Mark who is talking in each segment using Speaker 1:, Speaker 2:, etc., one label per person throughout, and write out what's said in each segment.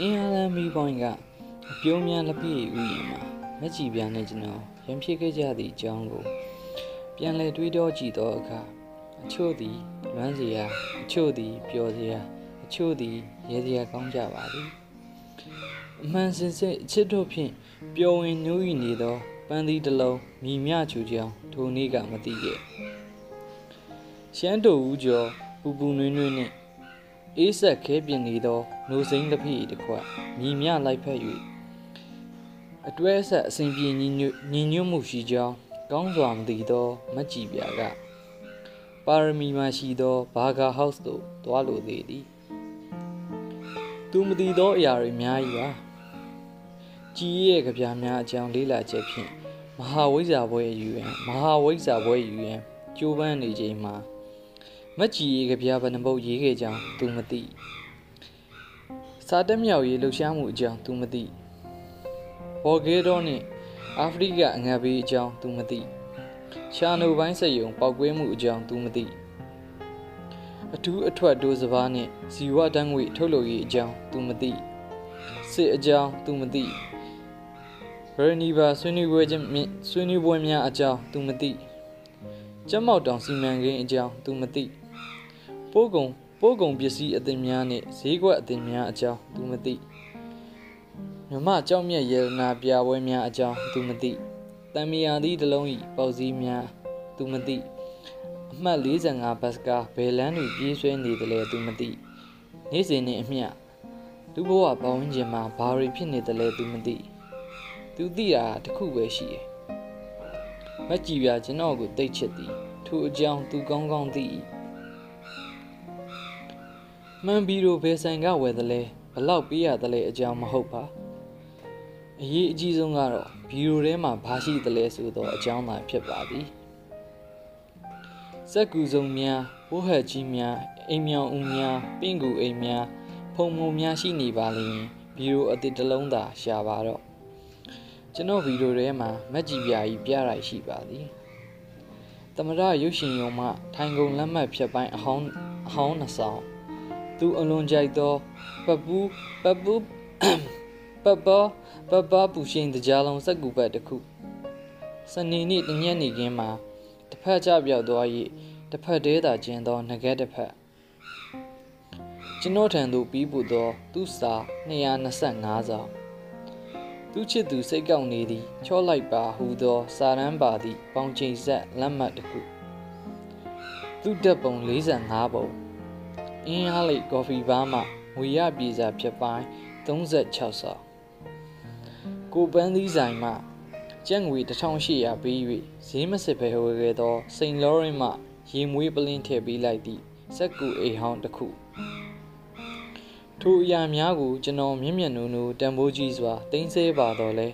Speaker 1: အင်းအားလမ်းမီးပွိုင်းကအပြုံးများလက်ပြည့်ဥယျာဉ်မှာမက်ကြီးပြားနဲ့ကျွန်တော်ရံဖြစ်ခဲ့ကြသည့်အကြောင်းကို ပြန်လည်တွေးတောကြည့်သောအခါအချို့သည်လွမ်းစရာအချို့သည်ပျော်စရာအချို့သည်ရဲစရာကောင်းကြပါသည်အမှန်စင်စစ်အချစ်တို့ဖြင့်ပျော်ဝင်နှိုးဤနေသောပန်းသီးတစ်လုံးမြည်မြချူကြောင်းထိုနေ့ကမသိခဲ့ရှမ်းတူဦးကျော်ပူပူနွေးနွေးနှင့် အေးဆက်ခဲပြင်းနေသောနှိုစိမ့်တစ်ဖိတစ်ခွက်မြည်မြလိုက်ဖက်၍အတွဲဆက်အစဉ်ပြေညီညွတ်ညီညွတ်မှုရှိကြောင်းကောင်းစွာမသိသောမက်ကြီးပြာကပါရမီမှာရှိသောဘာဂါဟောက်စ်သို့သွားလိုသေးသည်သူမသိသောအရာတွေအများကြီးပါကြည်ရဲ့ကြပြားများအကြောင်းလေးလာချက်ဖြင့်မဟာဝိဇ္ဇာဘွဲယူရန်မဟာဝိဇ္ဇာဘွဲယူရန်ကြိုးပမ်းနေချိန်မှာ မက်ကြီးရဲ့ကြပြားဘဏ္ဍပုတ်ရေးခဲ့ကြောင်းသူမသိစာတက်မြောက်ရေးလှူရှားမှုအကြောင်းသူမသိဘော်ဂေဒေါနှင့်အာဖရိကအငတ်ဘေးအကြောင်းသူမသိရှာနိုပိုင်းစက်ယုံပောက်ကွဲမှုအကြောင်းသူမသိအထူးအထွတ်ဒိုးစဘာနှင့်ဇီဝတန်းငွေထုတ်လုပ်ရေးအကြောင်းသူမသိစစ်အကြောင်းသူမသိဗရနီဘာဆွေးနွေးပွဲချင်းဆွေးနွေးပွဲများအကြောင်းသူမသိကျမောက်တောင်စီမံကိန်းအကြောင်းသူမသိ ပိုးကုံပိုးကုံပစ္စည်းအသင်များနှင့်ဈေးကွက်အသင်များအကြောင်းသူမသိမြမကြောက်မြက်ရတနာပြပွဲများအကြောင်းသူမသိတံမီယာသည့်တလုံးဤပေါစည်းများသူမသိအမှတ်45ဘတ်စကားဘယ်လန်းတွင်ပြေးဆွဲနေတယ်လဲသူမသိနေ့စဉ်နဲ့အမျှလူဘဝပဝန်းကျင်မှာဘာတွေဖြစ်နေတယ်လဲသူမသိသူသိတာတခုပဲရှိတယ်မကြည်ပြကျွန်တော်ကိုတိတ်ချစ်သည်ထိုအကြောင်းသူကောင်းကောင်းသိ၏ မှန်ပြီးတော့ဘယ်ဆိုင်ကဝယ်တယ်လဲဘလောက်ပေးရတယ်လဲအကြောင်းမဟုတ်ပါအရေးအကြီးဆုံးကတော့ဗီဒီယိုထဲမှာဘာရှိသလဲဆိုတော့အကြောင်းသာဖြစ်ပါသည်စက်ကူစုံများဝိုးဟက်ကြီးများအိမ်မြောင်ဦးများပင့်ကူအိမ်များဖုံဖုံများရှိနေပါလိမ့်ရင်ဗီဒီယိုအသစ်တစ်လုံးသာရှာပါတော့ကျွန်တော်ဗီဒီယိုထဲမှာမက်ကြီးပြာကြီးပြရရှိပါသည်သမရရုပ်ရှင်ရုံမှထိုင်ကုန်လက်မှတ်ဖြတ်ပိုင်းအဟောင်းအဟောင်းနှဆောင် သူအလွန်ကြိုက်သောပပူးပပူးပပပပပူရှင်တကြားလုံးစက်ကူပတ်တစ်ခုစနေနေ့တညနေခင်းမှာတစ်ဖက်ကျပြောက်သွား၍တစ်ဖက်တည်းသာကျင်သောငကဲတစ်ဖက်ကျွန်တော်ထံသို့ပြီးပို့သော သူ့စာ225စာသူချစ်သူစိတ်ကောက်နေသည်ချော့လိုက်ပါဟူသော စာရန်ပါသည့်ပေါင်ချိန်ဆက်လက်မှတ်တစ်ခုသူ့တက်ပုံ45ပုံ အင်းအားလိကော်ဖီဘားမှငွေရပြေစာဖြစ်ပိုင်း36စာကိုပန်းသီးဆိုင်မှကျပ်ငွေ1800ပေး၍ဈေးမစစ်ပဲဝယ်ခဲ့သောစိန်လောရင်မှရေမွေးပလင်းထည့်ပေးလိုက်သည့်စက်ကူအိမ်ဟောင်းတစ်ခုထိုအရာများကိုကျွန်တော်မျက်မျက်နှူနှူတန်ဖိုးကြီးစွာတင်းဆဲပါတော့လဲ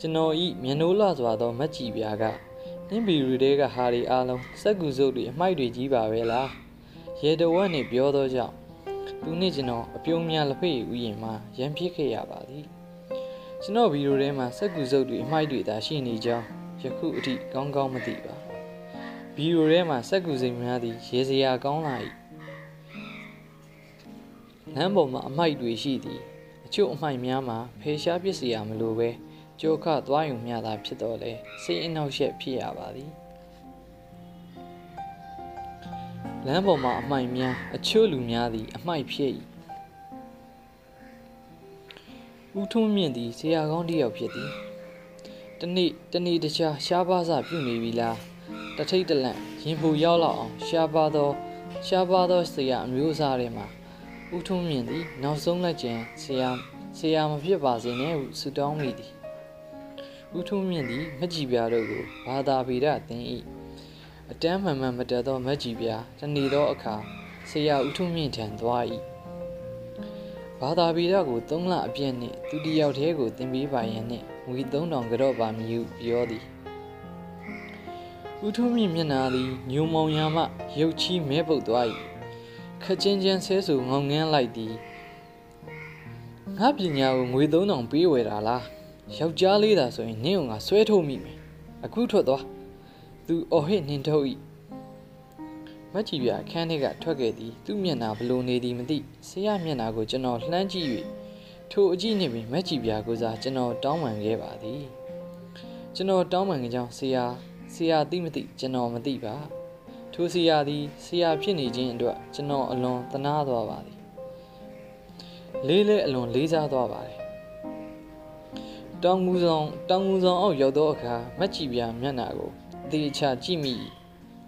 Speaker 1: ကျွန်တော်ဤမျက်နှိုးလှစွာသောမက်ကြီးပြားကနင်းဘီရီတဲကဟာရီအားလုံးစက်ကူစုပ်တွေအမိုက်တွေကြီးပါပဲလား ရေတဝက်နဲ့ပြောသောကြောင့်သူနှင့်ကျွန်တော်အပြုံးများလက်ဖက်ရည်ဥယျာဉ်မှာရန်ဖြစ်ခဲ့ရပါသည်ကျွန်တော်ဗီဒီယိုထဲမှာစက်ကူစုပ်တွေအမိုက်တွေသာရှိနေကြောင်းယခုအထိကောင်းကောင်းမသိပါဗီဒီယိုထဲမှာစက်ကူစိမ်များသည်ရေစရာကောင်းလာ၏လမ်းပေါ်မှာအမိုက်တွေရှိသည်အချို့အမိုက်များမှာဖေရှားပစ္စည်းရမလိုပဲကြောခသွားယူမျှသာဖြစ်တော့လေစိတ်အနှောက်အယှက်ဖြစ်ရပါသည် လမ်းပေါ်မှာအမိုက်များအချို့လူများသည် အမိုက်ဖြစ်၏ဦးထုံးမြင့်သည်ဆရာကောင်းတစ်ယောက်ဖြစ်သည်တနေ့တနေ့တခြားရှားပါးစပြုနေပြီလားတထိတ်တလန့်ရင်ပူရောက်လောက်အောင်ရှားပါသောရှားပါသောဆရာအမျိုးအစားတွေမှာဦးထုံးမြင့်သည် နောက်ဆုံးလက်ကျန်ဆရာဆရာမဖြစ်ပါစေနဲ့ဟုဆုတောင်းမိသည်ဦးထုံးမြင့်သည်မကြည်ပြားတို့ကိုဘာသာဗေဒသင်၏ အတန်းမှန်မှန်မတတ်သောမကြည်ပြားတနေသောအခါဆရာဦးထုံးမြင့်ထံသွား၏ဘာသာဗေဒကို၃လအပြည့်နှင့်သူတယောက်တည်းကိုသင်ပေးပါရန်နှင့်ငွေ3000ကြော့ပါမည်ဟုပြောသည်ဦးထုံးမြင့်မျက်နာသည်ညုံမောင်ရာမှရုပ်ချီးမဲပုတ်သွား၏ခချင်းချင်းဆဲဆူငေါငန်းလိုက်သည်ငါပညာကိုငွေ3000ပေးဝယ်တာလားယောက်ျားလေးသာဆိုရင်နင့်ကငါဆွဲထုတ်မိမယ်အခုထွက်သွား သူအော်ဟစ်နှင်ထုတ်၏မက်ကြီးပြအခန်းထဲကထွက်ခဲ့သည် သူ့မျက်နှာဘလို့နေသည်မသိဆရာမျက်နှာကိုကျွန်တော်လှမ်းကြည့်၍ထိုအကြည့်နှင့်ပင်မက်ကြည်ပြာကိုစားကျွန်တော်တောင်းပန်ခဲ့ပါသည်ကျွန်တော်တောင်းပန်ကြောင်းဆရာဆရာသိမသိကျွန်တော်မသိပါထိုဆရာသည်ဆရာဖြစ်နေခြင်းအတွက်ကျွန်တော်အလွန်သနာသွားပါသည်လေးလေးအလွန်လေးစားသွားပါတယ်တောင်ငူဆောင်တောင်ငူဆောင်အောက်ရောက်သောအခါမက်ကြည်ပြာမျက်နှာကိုအ သေးချာကြည့်မိ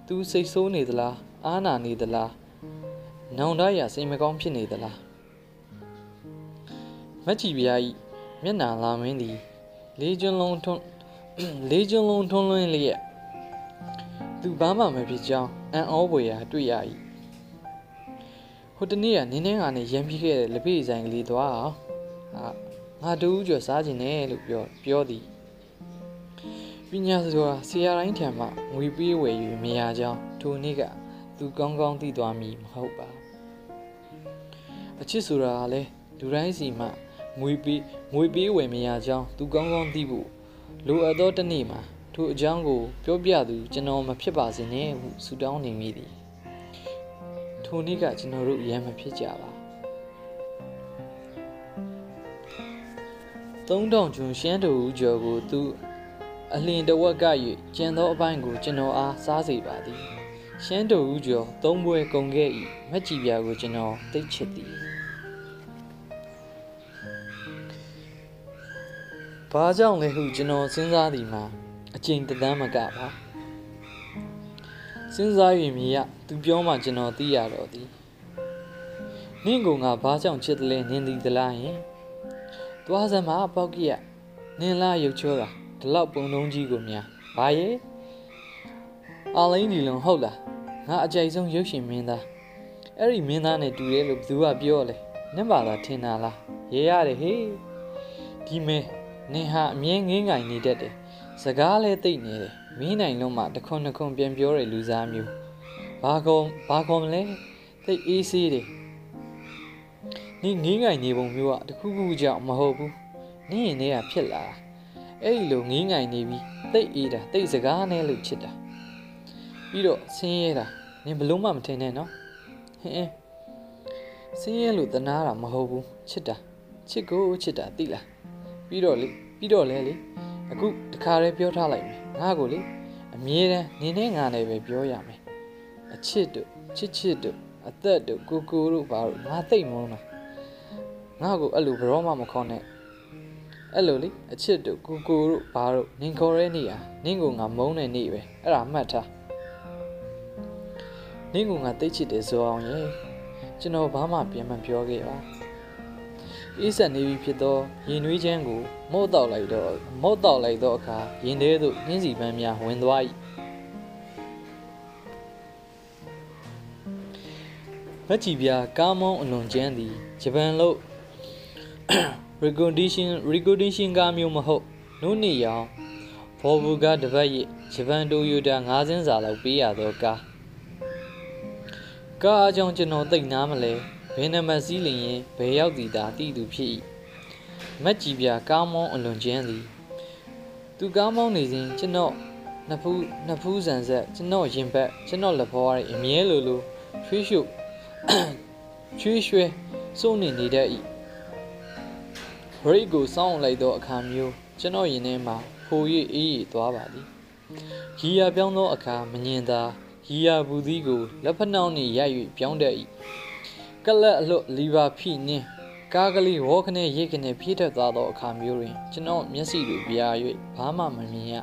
Speaker 1: သူစိတ်ဆိုးနေသလားအားနာနေသလားနောင်တရစိတ်မကောင်းဖြစ်နေသလားမက်ကြည်ပြာဤမျက်နှာလာမင်းသည်လေးကျွန်းလုံးထွန်းလေးကျွန်းလုံးထွန်းလွှင်းလျက်သူဘာမှမဖြစ်ကြောင်းအံ့ဩဖွယ်ရာတွေ့ရ၏ဟိုတနေ့ကနင်းနေကနေရံပြခဲ့တဲ့လက်ဖေးဆိုင်ကလေးသွားအောင်ဟာငါတူးကျော်စားခြင်းနဲ့လို့ပြောပြောသည်ပ ညာဆိုတာဆရာတိုင်းထံမှငွေပေးဝယ်ယူမရကြောင်းထိုနေ့ကသူကောင်းကောင်းသိသွားမည်မဟုတ်ပါအချစ်ဆိုတာကလည်းလူတိုင်းစီမှငွေပေးငွေပေးဝယ်မရကြောင်းသူကောင်းကောင်းသိဖို့လိုအပ်သောတစ်နေ့မှာထိုအကြောင်းကိုပြောပြသူကျွန်တော်မဖြစ်ပါစေနဲ့ဟုဆုတောင်းနေမိသည်ထိုနေ့ကကျွန်တော်တို့ရမ်းမဖြစ်ကြပါသုံးတောင်ကျွန်းရှမ်းတူဦးကျော်ကိုသူ အလင်းတဝက်က၍ကျန်သောအပိုင်းကိုကျွန်တော်အားစားစေပါသည်ရှမ်းတူဦးကျော်သုံးပွဲကုန်ခဲ့၏မက်ကြည်ပြာကိုကျွန်တော်သိချစ်သည်ဘာကြောင့်လဲဟုကျွန်တော်စဉ်းစားသည်မှာအချိန်တသန်းမကပါစဉ်းစား၍မြည်ရသူပြောမှကျွန်တော်သိရတော့သည်နင့်ကငါဘာကြောင့်ချစ်တယ်လဲနင်းသည်သလားယင်သွားစမ်းမပေါက်ကြီးရနင်းလားရုပ်ချောတာ ဒီလောက်ပုံလုံးကြီးကိုများဘာရဲ့အလိန်ဒီလုံဟုတ်လားငါအကြိုက်ဆုံးရုပ်ရှင်မင်းသားအဲ့ဒီမင်းသားနဲ့တူတယ်လို့ဘသူကပြောလဲနင့်ပါလားထင်တာလားရေးရတယ်ဟေးဒီမဲနင်ဟာအမြဲငင်းငိုင်နေတတ်တယ်စကားလည်းသိနေတယ်မင်းနိုင်လုံးမှတခွန်းတခွန်းပြန်ပြောတဲ့လူစားမျိုးဘာကုန်ဘာကုန်မလဲသိအေးဆေးတယ်နင်ငင်းငိုင်နေပုံမျိုးကတခုခုကြောင့်မဟုတ်ဘူးနင်းရင်လည်းဖြစ်လာ အဲ့ဒီလိုငင်းငိုင်နေပြီးသိအေးတာသိစကားနဲ့လို့ချစ်တာပြီးတော့ဆင်းရဲတာနင်ဘလို့မှမထင်နဲ့နော်ဟင်းဆင်းရဲလို့တနာတာမဟုတ်ဘူးချစ်တာချစ်ကိုချစ်တာသိလားပြီးတော့လေပြီးတော့လဲလေအခုတခါတည်းပြောထားလိုက်မယ်ငါ့ကိုလေအမြဲတမ်းနေနဲ့ငါနဲ့ပဲပြောရမယ်အချစ်တို့ချစ်ချစ်တို့အသက်တို့ကိုကိုတို့ဘာလို့ငါသိမ့်မုန်းတာငါ့ကိုအဲ့လိုဘရောမှမခေါ်နဲ့ အဲ့လိုလေအချစ်တို့ကိုကိုတို့ဘာလို့နင်ခေါ်ရဲနေอ่ะနင်ကိုငါမုန်းတဲ့နေ့ပဲအဲ့ဒါမှတ်ထားနင်ကငါသိချစ်တယ်ဆိုအောင်ရဲ့ကျွန်တော်ဘာမှပြန်မပြောခဲ့ပါအေးဆက်နေပြီဖြစ်သောရင်နွေးချမ်းကိုမော့တောက်လိုက်တော့မော့တောက်လိုက်သောအခါရင်ထဲသို့နှင်းစီပန်းများဝင်သွား၏မက်ချီပြာကားမောင်းအလွန်ကျန်းသည်ဂျပန်လို့ recognition recognition ကားမျိုးမဟုတ်နုနေရောင်ဘော်ဘူကတပတ်ရဲ့ဂျပန်တိုယိုတာ၅စင်းစာလောက်ပေးရသောကားကားအကြောင်းကျွန်တော်သိနားမလဲဘယ်နမစည်းလင်ရင်ဘယ်ရောက်သည်သာတိသူဖြစ်၏မက်ကြီးပြကားမောင်းအလွန်ကျန်းသည်သူကားမောင်းနေစဉ်ကျွန်တော်နှစ်ဖူးနှစ်ဖူးဆန်ဆက်ကျွန်တော်ရင်ဘက်ကျွန်တော်လက်ဘောရအမြဲလိုလိုချွေးရှုချွေးရွှဲစိုးနေနေတတ်၏ ဘရိတ်ကိုစောင့်လိုက်သောအခါမျိုးကျွန်တော်ရင်ထဲမှာခို၍အေးရသွားပါသည်ဂီယာပြောင်းသောအခါမငင်သာဂီယာဘူးသီးကိုလက်ဖက်နှောင်းနှင့်ရိုက်၍ပြောင်းတတ်၏ကလတ်အလွတ်လီဗာဖိနှင်းကားကလေးဝေါခနဲ့ရိတ်ခနဲ့ဖြည့်ထက်သွားသောအခါမျိုးတွင်ကျွန်တော်မျက်စိတွေပြား၍ဘာမှမမြင်ရ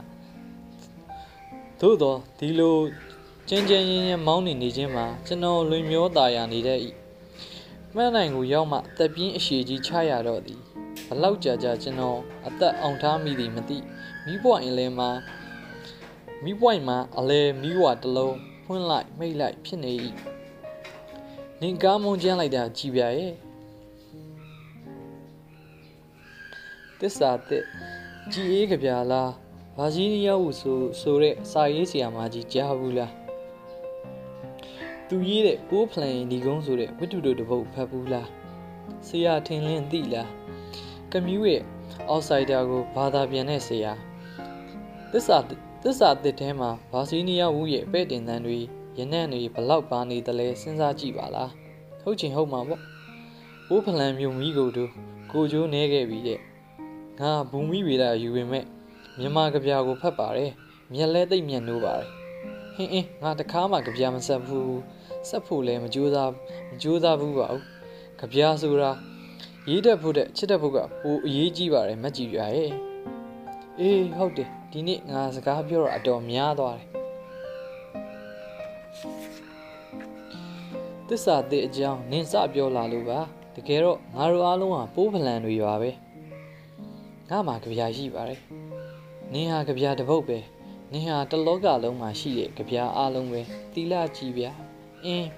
Speaker 1: သို့သောဒီလိုကျဉ်ကျဉ်ရင်ရင်မောင်းနေနေခြင်းမှာကျွန်တော်လွင်မျောตาရနေတတ်၏မှန်နိုင်ကိုရောက်မှတက်ပြင်းအရှိကြီးချရတော့သည် ဘလောက်ကြာကြာကျွန်တော်အသက်အောင်ထားမိသည်မသိမိဘွိုင်လဲမှာမိဘွိုင်မှာအလဲမိဝတလုံးဖွင့်လိုက်မိတ်လိုက်ဖြစ်နေ၏နင်ကားမုံကျန်းလိုက်တာကြည်ပြရဲ့တစ္ဆာတစ်ကြည်အေးကြပြလားဗာဂျီးနီးယားဟုဆိုဆိုတဲ့စာရေးဆရာမကြီးကြားဘူးလားသူရေးတဲ့ပိုးဖလန်ဒီကုန်းဆိုတဲ့ဝတ္ထုတို့တပုတ်ဖတ်ဘူးလားဆရာထင်လင်းသိလား ကမြူးရဲ့အောက်ဆိုင်ဒါကိုဘာသာပြန်တဲ့ဆရာသစ္စာသစ္စာတစ်ထဲမှာဗာစီးနီးယားဝူရဲ့ပဲ့တင်တန်းတွေရနံ့တွေဘလောက်ပါနေတယ်လဲစဉ်းစားကြည့်ပါလားဟုတ်ချင်ဟုတ်မှာပေါ့ဘိုးဖလန်မြို့မီးကိုတို့ကိုကျိုးနေခဲ့ပြီတဲ့ငါဘူမိဗေဒယူပေမဲ့မြန်မာကြပြာကိုဖတ်ပါတယ်မျက်လဲသိပ်မျက်နှိုးပါတယ်ဟင်းအင်းငါတခါမှကြပြာမဆက်ဘူးဆက်ဖို့လည်းမကြိုးစားမကြိုးစားဘူးပါဘူးကြပြာဆိုတာ ရေးတတ်ဖို့တဲ့ချစ်တတ်ဖို့ကပိုအရေးကြီးပါတယ်မက်ကြီးပြရဲ့အေးဟုတ်တယ်ဒီနေ့ငါစကားပြောတော့အတော်များသွားတယ်သစ္စာတဲ့အကြောင်းနင်စပြောလာလို့ပါတကယ်တော့ငါတို့အားလုံးဟာပိုးဖလန်တွေပါပဲငါမှကြပြာရှိပါတယ်နင်ဟာကြပြာတစ်ပုတ်ပဲနင်ဟာတလောကလုံးမှာရှိတဲ့ကြပြာအားလုံးပဲတီလာကြည့်ဗျာအင်း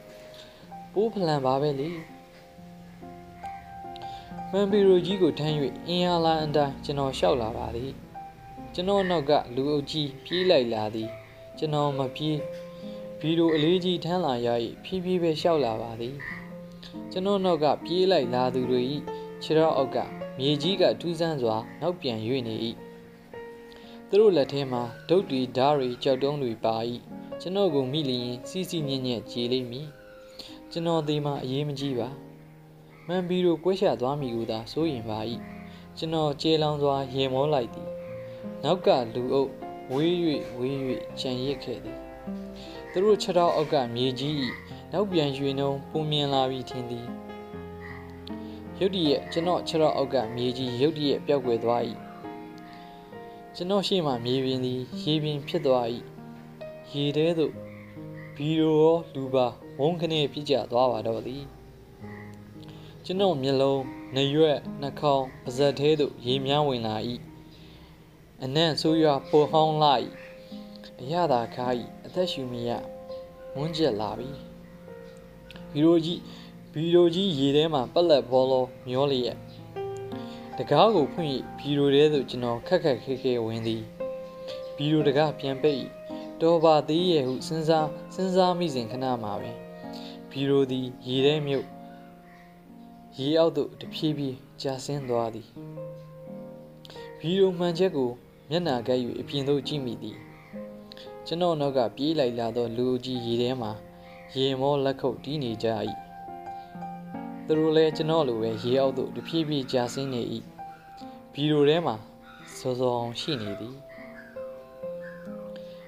Speaker 1: ပိုးဖလန်ပါပဲလေ မန်ပီရိုကြီးကိုထမ်း၍အင်းအားလာအန်တိုင်းကျွန်တော်လျှောက်လာပါသည်ကျွန်တော်နောက်ကလူအုပ်ကြီးပြေးလိုက်လာသည် ကျွန်တော်မပြေးဗီဒီယိုအလေးကြီးထမ်းလာရ၏ဖြည်းဖြည်းပဲလျှောက်လာပါသည်ကျွန်တော်နောက်ကပြေးလိုက်လာသူတွေ၏ခြေတော်အောက်ကမြေကြီးကထူးဆန်းစွာနောက်ပြန်၍နေ၏သူတို့လက်ထဲမှာဒုတ်တွေဓာတ်တွေကြောက်တုံးတွေပါ၏ကျွန်တော်ကိုမိလျင်စီးစီးညံ့ညံ့ကြည်လိမ့်မည်ကျွန်တော်ဒီမှာအရေးမကြီးပါ မန်ဘီတို့ကွဲရှာသွားမိကိုသာစိုးရင်ပါ၏ကျွန်တော်ကျေလောင်စွာရင်မောလိုက်သည်နောက်ကလူအုပ်ဝေး၍ဝေး၍ကြံရစ်ခဲ့သည်သူတို့ခြေထောက်အောက်ကမြေကြီး၏နောက်ပြန်ရွှေနှုံပုံမြင်လာပြီးထင်သည်ရုတ်တရက်ကျွန်တော်ခြေထောက်အောက်ကမြေကြီးရုတ်တရက်ပျောက်ကွယ်သွား၏ကျွန်တော်ရှေ့မှမြေပြင်သည်ရေပြင်ဖြစ်သွား၏ရေထဲသို့ဘီရိုရောလူပါဝုန်းခနဲ့ပြစ်ကျသွားပါတော့သည် ကျွန်တော်မျက်လုံးနှရွက်နှာခေါင်းပါးစပ်ထဲသို့ရေမြန်းဝင်လာ၏အနံ့ဆိုးရွားပိုဟောင်းလာ၏အရသာခါ၏အသက်ရှူမရမွန်းကျက်လာပြီဘီရိုကြီးဘီရိုကြီးရေထဲမှာပက်လက်ဘောလောမျောလျက်တကားကိုဖွင့်၍ဘီရိုထဲသို့ကျွန်တော်ခက်ခက်ခဲခဲဝင်သည်ဘီရိုတကားပြန်ပိတ်တော်ပါသေးရဲ့ဟုစဉ်းစားစဉ်းစားမိစဉ်ခဏမှာပင်ဘီရိုသည်ရေထဲမြုပ် ရေအောက်သို့တဖြည်းဖြည်းကျဆင်းသွားသည်ဗီဒီယိုမှန်ချက်ကိုမျက်နှာကပ်၍အပြင်သို့ကြည့်မိသည်ကျွန်တော်နောက်ကပြေးလိုက်လာသောလူကြီးရေထဲမှာရေမောလက်ခုပ်တီးနေကြ၏သူတို့လည်းကျွန်တော်လိုပဲရေအောက်သို့တဖြည်းဖြည်းကျဆင်းနေ၏ဗီဒီယိုထဲမှာစောစောအောင်ရှိနေသည်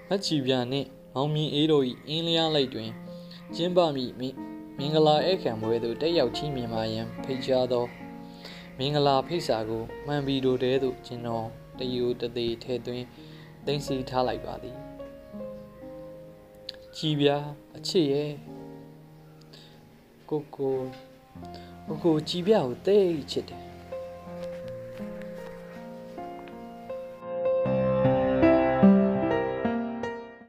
Speaker 1: မချီပြာနှင့်မောင်မြင်အေးတို့၏အင်းလျားလိုက်တွင်ကျင်းပမိ မင်္ဂလာဧကံပွဲသို့တက်ရောက်ချီးမြှင့်ပါရန်ဖိတ်ကြားသောမင်္ဂလာဖိတ်စာကိုမှန်ပြီးတို့တဲသို့ကျွန်တော်တယူတသေးထဲသွင်းသိမ်းစီထားလိုက်ပါသည်ကြည်ပြာအချစ်ရဲ့ကိုကိုကိုကိုကြည်ပြာကိုတိတ်ချစ်တယ်